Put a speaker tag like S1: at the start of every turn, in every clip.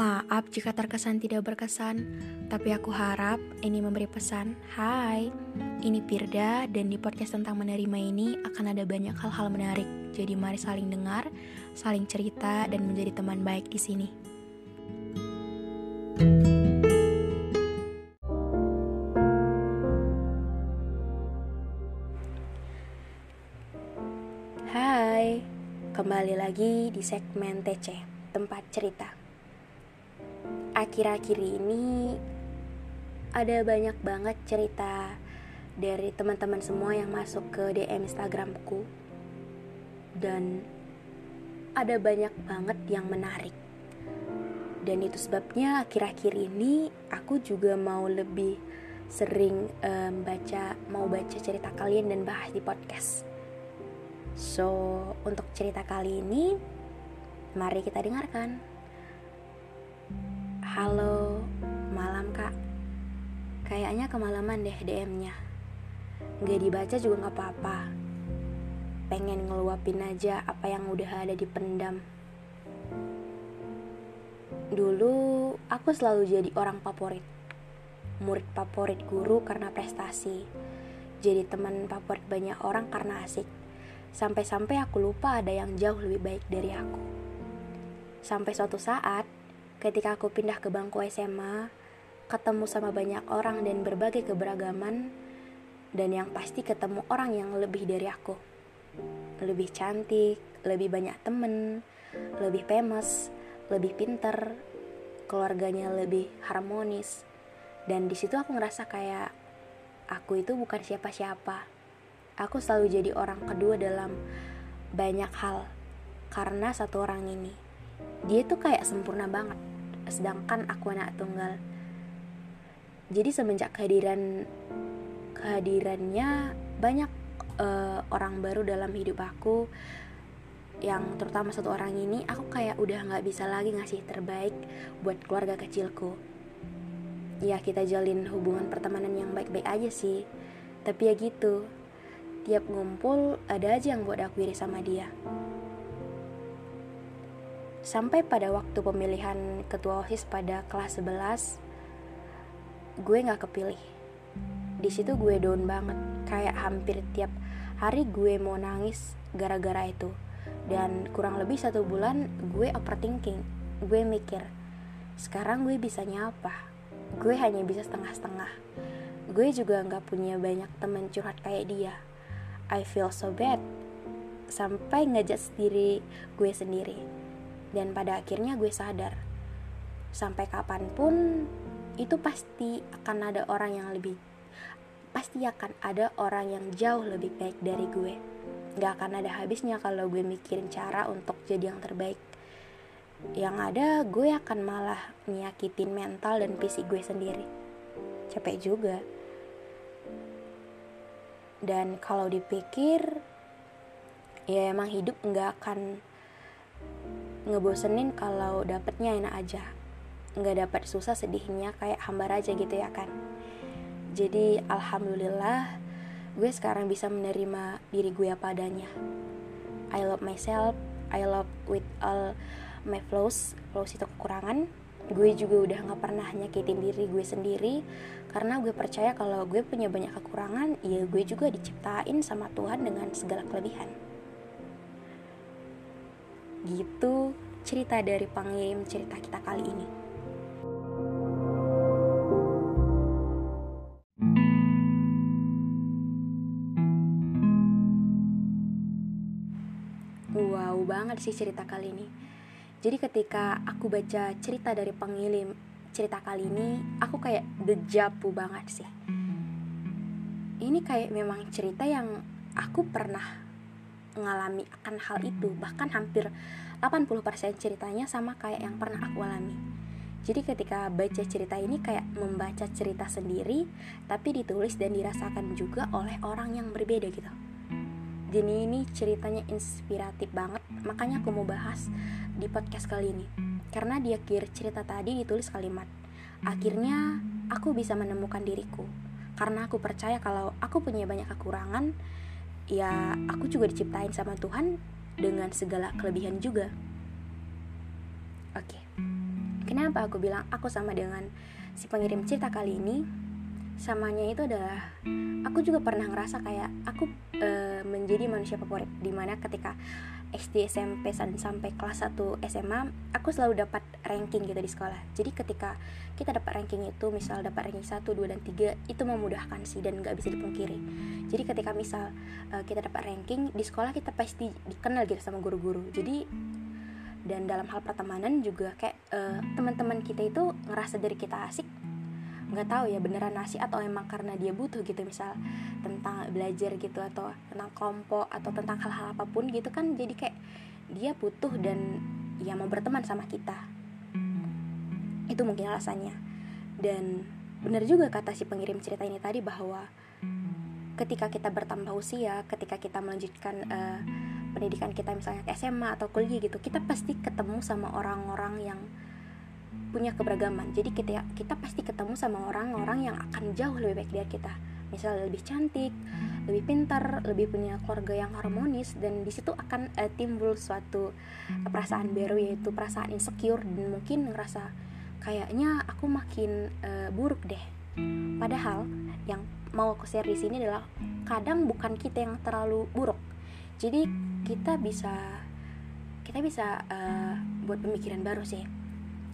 S1: Maaf jika terkesan tidak berkesan, tapi aku harap ini memberi pesan. Hai, ini Pirda dan di podcast tentang menerima ini akan ada banyak hal-hal menarik. Jadi mari saling dengar, saling cerita dan menjadi teman baik di sini. Hai, kembali lagi di segmen TC, tempat cerita akhir-akhir ini ada banyak banget cerita dari teman-teman semua yang masuk ke DM Instagramku. Dan ada banyak banget yang menarik. Dan itu sebabnya akhir-akhir ini aku juga mau lebih sering um, baca mau baca cerita kalian dan bahas di podcast. So untuk cerita kali ini mari kita dengarkan Halo, malam kak. Kayaknya kemalaman deh DM-nya Gak dibaca juga gak apa-apa. Pengen ngeluapin aja apa yang udah ada di pendam. Dulu aku selalu jadi orang favorit. Murid favorit guru karena prestasi. Jadi teman favorit banyak orang karena asik. Sampai-sampai aku lupa ada yang jauh lebih baik dari aku. Sampai suatu saat Ketika aku pindah ke bangku SMA, ketemu sama banyak orang dan berbagai keberagaman, dan yang pasti ketemu orang yang lebih dari aku. Lebih cantik, lebih banyak temen, lebih famous, lebih pinter, keluarganya lebih harmonis. Dan di situ aku ngerasa kayak aku itu bukan siapa-siapa. Aku selalu jadi orang kedua dalam banyak hal karena satu orang ini. Dia tuh kayak sempurna banget sedangkan aku anak tunggal. Jadi semenjak kehadiran kehadirannya banyak uh, orang baru dalam hidup aku yang terutama satu orang ini aku kayak udah nggak bisa lagi ngasih terbaik buat keluarga kecilku. Ya kita jalin hubungan pertemanan yang baik-baik aja sih. Tapi ya gitu tiap ngumpul ada aja yang buat aku iri sama dia Sampai pada waktu pemilihan ketua OSIS pada kelas 11, gue gak kepilih. Di situ gue down banget, kayak hampir tiap hari gue mau nangis gara-gara itu. Dan kurang lebih satu bulan gue overthinking, gue mikir, sekarang gue bisanya apa? Gue hanya bisa setengah-setengah. Gue juga gak punya banyak temen curhat kayak dia. I feel so bad. Sampai ngejat diri gue sendiri dan pada akhirnya gue sadar sampai kapan pun itu pasti akan ada orang yang lebih pasti akan ada orang yang jauh lebih baik dari gue. Gak akan ada habisnya kalau gue mikirin cara untuk jadi yang terbaik. Yang ada gue akan malah nyakitin mental dan fisik gue sendiri. Capek juga. Dan kalau dipikir ya emang hidup nggak akan ngebosenin kalau dapetnya enak aja. Nggak dapat susah sedihnya kayak hambar aja gitu ya kan? Jadi alhamdulillah gue sekarang bisa menerima diri gue apa adanya. I love myself I love with all my flaws flaws itu kekurangan. Gue juga udah nggak pernah nyakitin diri gue sendiri. Karena gue percaya kalau gue punya banyak kekurangan ya gue juga diciptain sama Tuhan dengan segala kelebihan gitu cerita dari pengirim cerita kita kali ini. Wow banget sih cerita kali ini. Jadi ketika aku baca cerita dari pengirim cerita kali ini, aku kayak dejapu banget sih. Ini kayak memang cerita yang aku pernah mengalami akan hal itu bahkan hampir 80% ceritanya sama kayak yang pernah aku alami. Jadi ketika baca cerita ini kayak membaca cerita sendiri tapi ditulis dan dirasakan juga oleh orang yang berbeda gitu. Jadi ini ceritanya inspiratif banget makanya aku mau bahas di podcast kali ini. Karena di akhir cerita tadi ditulis kalimat akhirnya aku bisa menemukan diriku. Karena aku percaya kalau aku punya banyak kekurangan ya aku juga diciptain sama Tuhan dengan segala kelebihan juga. Oke, kenapa aku bilang aku sama dengan si pengirim cerita kali ini? Samanya itu adalah aku juga pernah ngerasa kayak aku e, menjadi manusia favorit di mana ketika SD, SMP, sampai kelas 1 SMA aku selalu dapat ranking gitu di sekolah. Jadi ketika kita dapat ranking itu misal dapat ranking 1, 2, dan 3 itu memudahkan sih dan nggak bisa dipungkiri. Jadi ketika misal uh, kita dapat ranking di sekolah kita pasti dikenal gitu sama guru-guru. Jadi dan dalam hal pertemanan juga kayak uh, teman-teman kita itu ngerasa dari kita asik nggak tahu ya beneran nasi atau emang karena dia butuh gitu misal tentang belajar gitu atau tentang kelompok atau tentang hal-hal apa pun gitu kan jadi kayak dia butuh dan ya mau berteman sama kita. Itu mungkin alasannya. Dan benar juga kata si pengirim cerita ini tadi bahwa ketika kita bertambah usia ketika kita melanjutkan uh, pendidikan kita misalnya SMA atau kuliah gitu kita pasti ketemu sama orang-orang yang punya keberagaman. Jadi kita kita pasti ketemu sama orang-orang yang akan jauh lebih baik dari kita. Misalnya lebih cantik lebih pintar lebih punya keluarga yang harmonis dan di situ akan uh, timbul suatu uh, perasaan baru yaitu perasaan insecure dan mungkin ngerasa kayaknya aku makin uh, buruk deh. Padahal yang mau aku share di sini adalah kadang bukan kita yang terlalu buruk. Jadi kita bisa kita bisa uh, buat pemikiran baru sih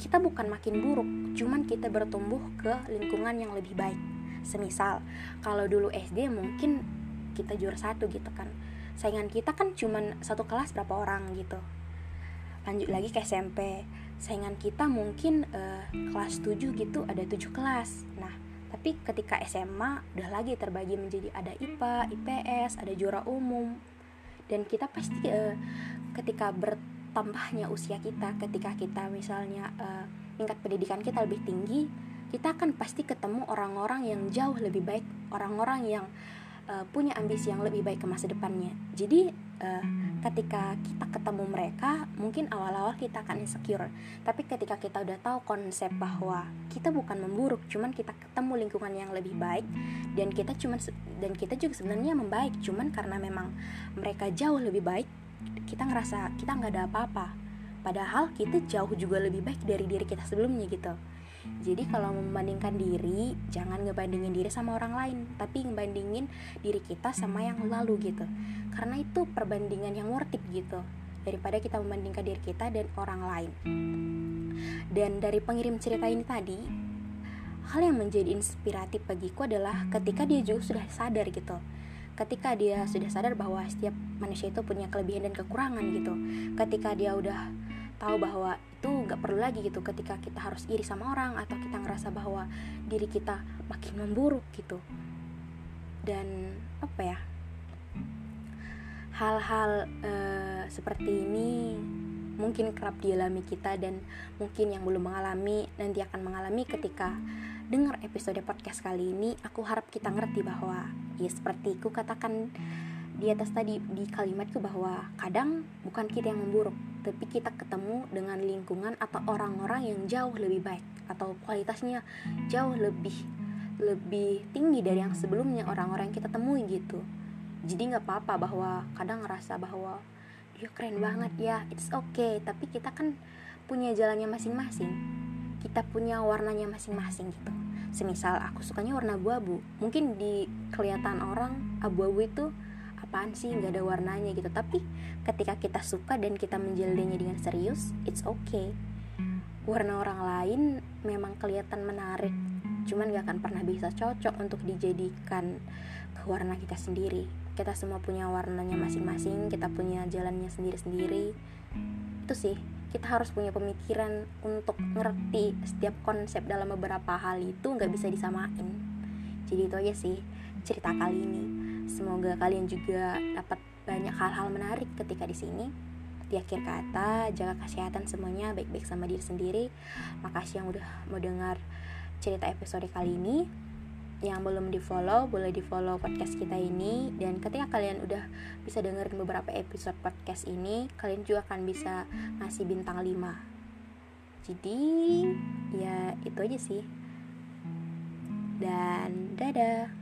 S1: kita bukan makin buruk, cuman kita bertumbuh ke lingkungan yang lebih baik. Semisal, kalau dulu SD mungkin kita juara satu gitu kan. Saingan kita kan cuman satu kelas berapa orang gitu. Lanjut lagi ke SMP, saingan kita mungkin uh, kelas 7 gitu ada 7 kelas. Nah, tapi ketika SMA udah lagi terbagi menjadi ada IPA, IPS, ada juara umum. Dan kita pasti uh, ketika ber tambahnya usia kita ketika kita misalnya uh, tingkat pendidikan kita lebih tinggi kita akan pasti ketemu orang-orang yang jauh lebih baik orang-orang yang uh, punya ambisi yang lebih baik ke masa depannya. Jadi uh, ketika kita ketemu mereka mungkin awal-awal kita akan insecure. Tapi ketika kita udah tahu konsep bahwa kita bukan memburuk cuman kita ketemu lingkungan yang lebih baik dan kita cuman dan kita juga sebenarnya membaik cuman karena memang mereka jauh lebih baik kita ngerasa kita nggak ada apa-apa. Padahal kita jauh juga lebih baik dari diri kita sebelumnya gitu. Jadi kalau membandingkan diri jangan ngebandingin diri sama orang lain tapi ngebandingin diri kita sama yang lalu gitu. Karena itu perbandingan yang worth it gitu daripada kita membandingkan diri kita dan orang lain. Dan dari pengirim cerita ini tadi hal yang menjadi inspiratif bagiku adalah ketika dia juga sudah sadar gitu ketika dia sudah sadar bahwa setiap manusia itu punya kelebihan dan kekurangan gitu. Ketika dia udah tahu bahwa itu nggak perlu lagi gitu ketika kita harus iri sama orang atau kita ngerasa bahwa diri kita makin memburuk gitu. Dan apa ya? Hal-hal uh, seperti ini mungkin kerap dialami kita dan mungkin yang belum mengalami nanti akan mengalami ketika dengar episode podcast kali ini, aku harap kita ngerti bahwa ya seperti ku katakan di atas tadi di kalimatku bahwa kadang bukan kita yang memburuk, tapi kita ketemu dengan lingkungan atau orang-orang yang jauh lebih baik atau kualitasnya jauh lebih lebih tinggi dari yang sebelumnya orang-orang yang kita temui gitu. Jadi nggak apa-apa bahwa kadang ngerasa bahwa dia keren banget ya, it's okay, tapi kita kan punya jalannya masing-masing kita punya warnanya masing-masing gitu. Semisal aku sukanya warna abu-abu. Mungkin di kelihatan orang abu-abu itu apa apaan sih? Nggak ada warnanya gitu. Tapi ketika kita suka dan kita menjalannya dengan serius it's okay. Warna orang lain memang kelihatan menarik. Cuman gak akan pernah bisa cocok untuk dijadikan ke warna kita sendiri. Kita semua punya warnanya masing-masing kita punya jalannya sendiri-sendiri. Itu sih kita harus punya pemikiran untuk ngerti setiap konsep dalam beberapa hal itu nggak bisa disamain. Jadi itu aja sih cerita kali ini. Semoga kalian juga dapat banyak hal-hal menarik ketika di sini. Di akhir kata jaga kesehatan semuanya baik-baik sama diri sendiri. Makasih yang udah mau dengar cerita episode kali ini yang belum di follow boleh di follow podcast kita ini. Dan ketika kalian udah bisa dengerin beberapa episode podcast ini kalian juga akan bisa ngasih bintang 5 jadi ya itu aja sih. Dan dadah